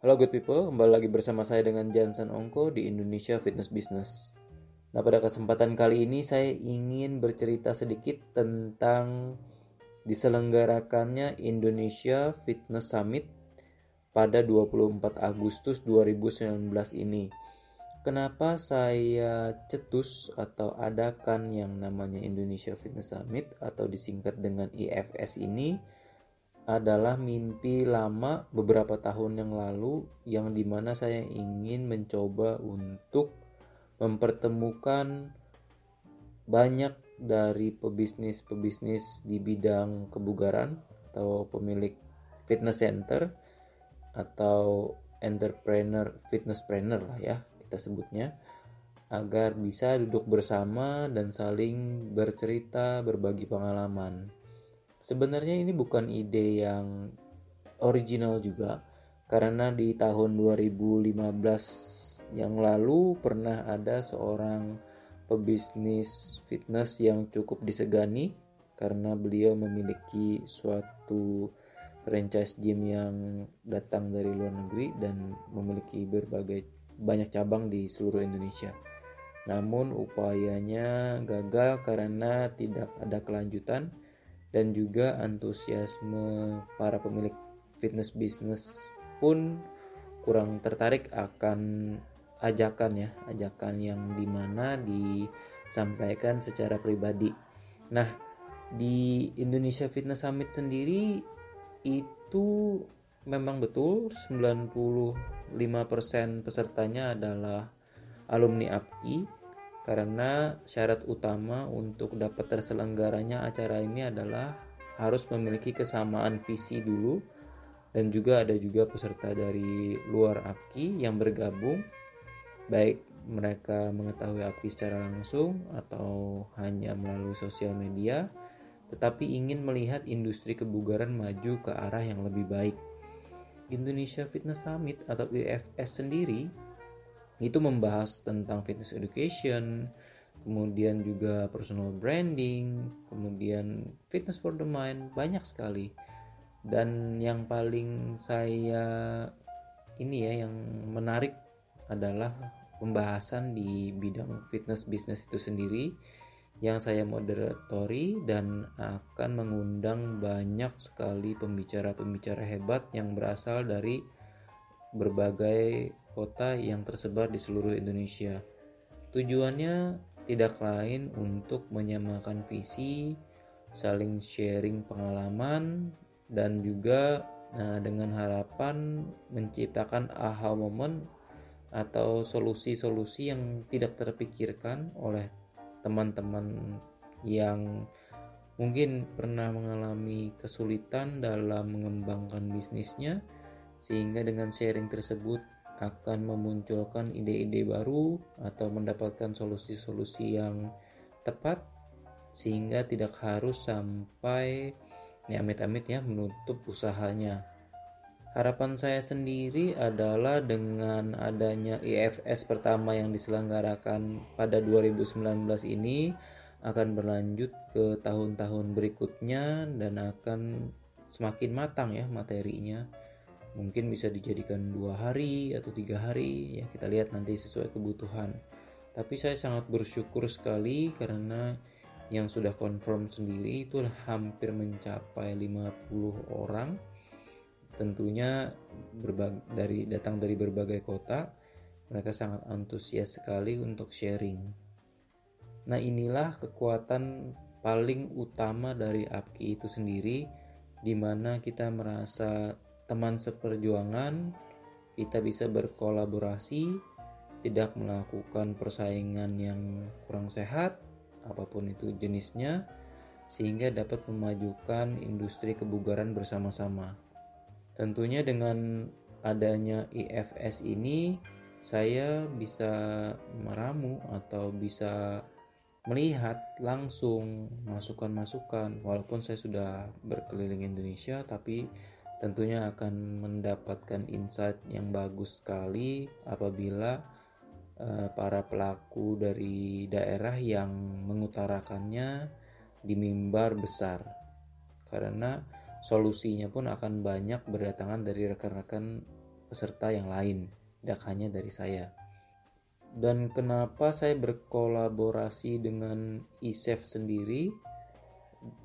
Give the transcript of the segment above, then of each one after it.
Halo good people, kembali lagi bersama saya dengan Jansen Ongko di Indonesia Fitness Business. Nah pada kesempatan kali ini saya ingin bercerita sedikit tentang diselenggarakannya Indonesia Fitness Summit pada 24 Agustus 2019 ini. Kenapa saya cetus atau adakan yang namanya Indonesia Fitness Summit atau disingkat dengan IFS ini? Adalah mimpi lama beberapa tahun yang lalu yang di mana saya ingin mencoba untuk mempertemukan banyak dari pebisnis-pebisnis di bidang kebugaran atau pemilik fitness center atau entrepreneur fitness trainer lah ya kita sebutnya agar bisa duduk bersama dan saling bercerita berbagi pengalaman Sebenarnya ini bukan ide yang original juga karena di tahun 2015 yang lalu pernah ada seorang pebisnis fitness yang cukup disegani karena beliau memiliki suatu franchise gym yang datang dari luar negeri dan memiliki berbagai banyak cabang di seluruh Indonesia. Namun upayanya gagal karena tidak ada kelanjutan dan juga antusiasme para pemilik fitness bisnis pun kurang tertarik akan ajakan ya ajakan yang di mana disampaikan secara pribadi. Nah di Indonesia Fitness Summit sendiri itu memang betul 95% pesertanya adalah alumni APKI karena syarat utama untuk dapat terselenggaranya acara ini adalah harus memiliki kesamaan visi dulu dan juga ada juga peserta dari luar APKI yang bergabung baik mereka mengetahui APKI secara langsung atau hanya melalui sosial media tetapi ingin melihat industri kebugaran maju ke arah yang lebih baik. Indonesia Fitness Summit atau IFS sendiri itu membahas tentang fitness education, kemudian juga personal branding, kemudian fitness for the mind, banyak sekali. Dan yang paling saya ini ya yang menarik adalah pembahasan di bidang fitness bisnis itu sendiri yang saya moderatori dan akan mengundang banyak sekali pembicara-pembicara hebat yang berasal dari berbagai kota yang tersebar di seluruh Indonesia. Tujuannya tidak lain untuk menyamakan visi, saling sharing pengalaman, dan juga nah, dengan harapan menciptakan aha moment atau solusi-solusi yang tidak terpikirkan oleh teman-teman yang mungkin pernah mengalami kesulitan dalam mengembangkan bisnisnya sehingga dengan sharing tersebut akan memunculkan ide-ide baru atau mendapatkan solusi-solusi yang tepat sehingga tidak harus sampai ya amit-amit ya menutup usahanya. Harapan saya sendiri adalah dengan adanya IFS pertama yang diselenggarakan pada 2019 ini akan berlanjut ke tahun-tahun berikutnya dan akan semakin matang ya materinya mungkin bisa dijadikan dua hari atau tiga hari ya kita lihat nanti sesuai kebutuhan. Tapi saya sangat bersyukur sekali karena yang sudah confirm sendiri itu hampir mencapai 50 orang. Tentunya dari datang dari berbagai kota mereka sangat antusias sekali untuk sharing. Nah inilah kekuatan paling utama dari APKI itu sendiri di mana kita merasa teman seperjuangan, kita bisa berkolaborasi, tidak melakukan persaingan yang kurang sehat, apa pun itu jenisnya, sehingga dapat memajukan industri kebugaran bersama-sama. Tentunya dengan adanya IFS ini, saya bisa meramu atau bisa melihat langsung masukan-masukan walaupun saya sudah berkeliling Indonesia tapi tentunya akan mendapatkan insight yang bagus sekali apabila uh, para pelaku dari daerah yang mengutarakannya di mimbar besar karena solusinya pun akan banyak berdatangan dari rekan-rekan peserta yang lain, tidak hanya dari saya. Dan kenapa saya berkolaborasi dengan ISEF sendiri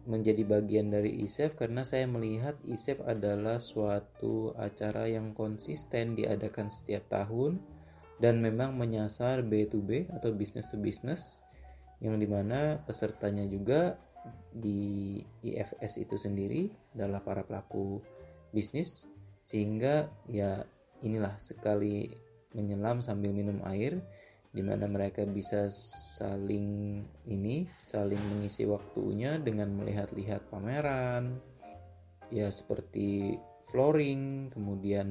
menjadi bagian dari ISEF karena saya melihat ISEF adalah suatu acara yang konsisten diadakan setiap tahun dan memang menyasar B2B atau business to business yang di mana pesertanya juga di IFS itu sendiri adalah para pelaku bisnis sehingga ya inilah sekali menyelam sambil minum air di mana mereka bisa saling ini saling mengisi waktunya dengan melihat-lihat pameran ya seperti flooring, kemudian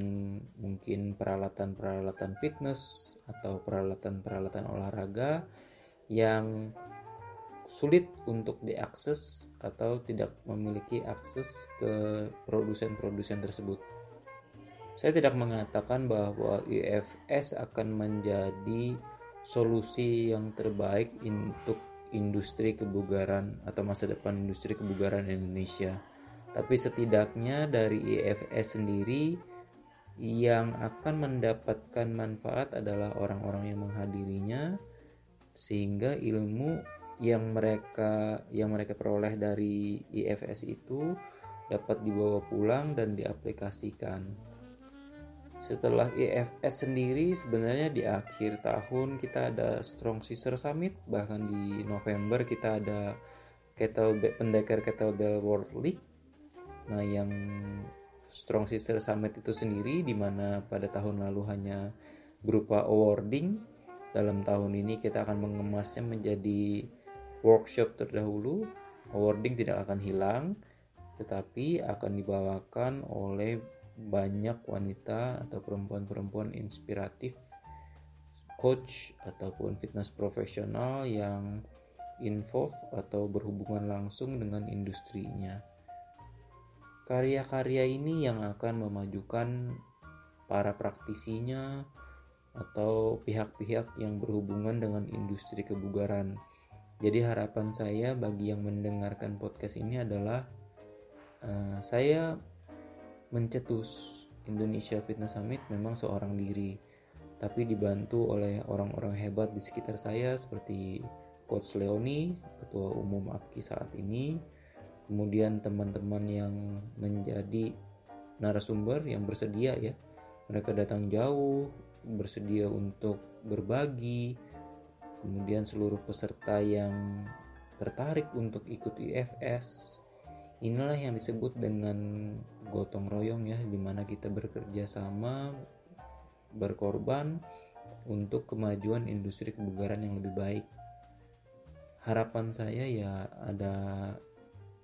mungkin peralatan-peralatan fitness atau peralatan-peralatan olahraga yang sulit untuk diakses atau tidak memiliki akses ke produsen-produsen tersebut. Saya tidak mengatakan bahwa IFS akan menjadi solusi yang terbaik untuk industri kebugaran atau masa depan industri kebugaran Indonesia tapi setidaknya dari IFS sendiri yang akan mendapatkan manfaat adalah orang-orang yang menghadirinya sehingga ilmu yang mereka yang mereka peroleh dari IFS itu dapat dibawa pulang dan diaplikasikan. Setelah IFS sendiri sebenarnya di akhir tahun kita ada Strong Sister Summit bahkan di November kita ada kettlebell pendekar kettlebell World League Nah, yang Strong Sister Summit itu sendiri di mana pada tahun lalu hanya berupa awarding, dalam tahun ini kita akan mengemasnya menjadi workshop terdahulu. Awarding tidak akan hilang, tetapi akan dibawakan oleh banyak wanita atau perempuan-perempuan inspiratif coach ataupun fitness profesional yang involve atau berhubungan langsung dengan industrinya. Karya-karya ini yang akan memajukan para praktisinya atau pihak-pihak yang berhubungan dengan industri kebugaran. Jadi harapan saya bagi yang mendengarkan podcast ini adalah uh, saya mencetus Indonesia Fitness Summit memang seorang diri, tapi dibantu oleh orang-orang hebat di sekitar saya seperti Coach Leoni, Ketua Umum APKI saat ini, kemudian teman-teman yang menjadi narasumber yang bersedia ya. Mereka datang jauh bersedia untuk berbagi kemudian seluruh peserta yang tertarik untuk ikut IFS inilah yang disebut dengan gotong royong ya di mana kita bekerja sama berkorban untuk kemajuan industri kebugaran yang lebih baik. Harapan saya ya ada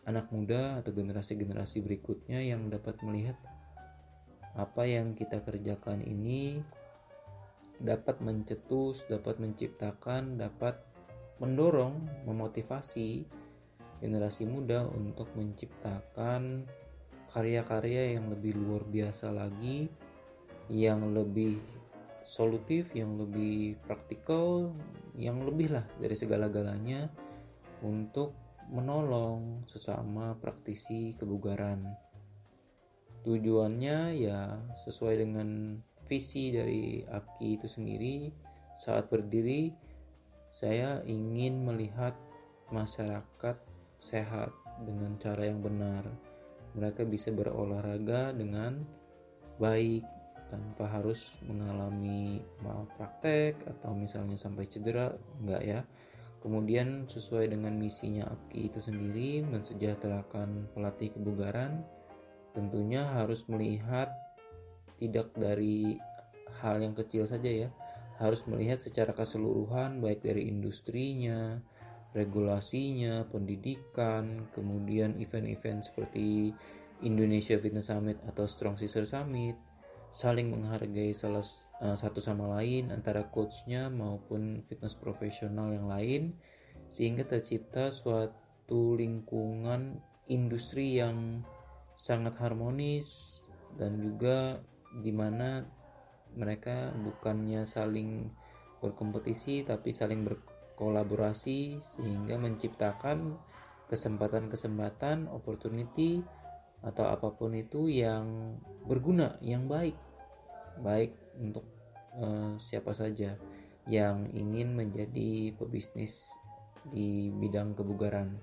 anak muda atau generasi-generasi berikutnya yang dapat melihat apa yang kita kerjakan ini dapat mencetus, dapat menciptakan, dapat mendorong, memotivasi generasi muda untuk menciptakan karya-karya yang lebih luar biasa lagi, yang lebih solutif, yang lebih praktikal, yang lebih lah dari segala-galanya untuk menolong sesama praktisi kebugaran. Tujuannya ya sesuai dengan visi dari APKI itu sendiri. Saat berdiri, saya ingin melihat masyarakat sehat dengan cara yang benar. Mereka bisa berolahraga dengan baik tanpa harus mengalami malpraktek atau misalnya sampai cedera, enggak ya Kemudian sesuai dengan misinya APKI itu sendiri mensejahterakan pelatih kebugaran tentunya harus melihat tidak dari hal yang kecil saja ya harus melihat secara keseluruhan baik dari industrinya regulasinya pendidikan kemudian event-event seperti Indonesia Fitness Summit atau Strong Sister Summit saling menghargai salah uh, satu sama lain antara coachnya maupun fitness profesional yang lain sehingga tercipta suatu lingkungan industri yang sangat harmonis dan juga di mana mereka bukannya saling berkompetisi tapi saling berkolaborasi sehingga menciptakan kesempatan-kesempatan opportunity atau apa pun itu yang berguna, yang baik baik untuk uh, siapa saja yang ingin menjadi pebisnis di bidang kebugaran.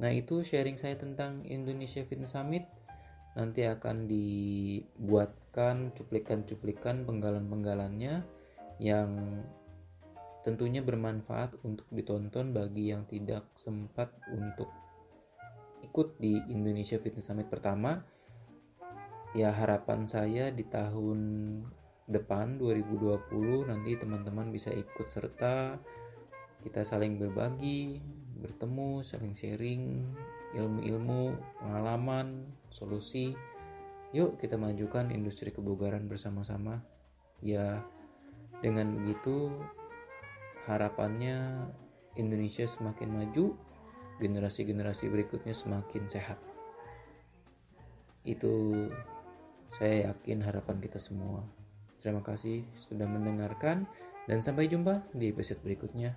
Nah, itu sharing saya tentang Indonesia Fitness Summit. Nanti akan dibuatkan cuplikan-cuplikan penggalan-penggalannya yang tentunya bermanfaat untuk ditonton bagi yang tidak sempat untuk ikut di Indonesia Fitness Summit pertama. Ya, harapan saya di tahun depan 2020 nanti teman-teman bisa ikut serta kita saling berbagi, bertemu, saling sharing ilmu-ilmu, pengalaman, solusi. Yuk kita majukan industri kebugaran bersama-sama. Ya, dengan begitu harapannya Indonesia semakin maju, generasi-generasi berikutnya semakin sehat. Itu saya yakin harapan kita semua. Terima kasih sudah mendengarkan dan sampai jumpa di episode berikutnya.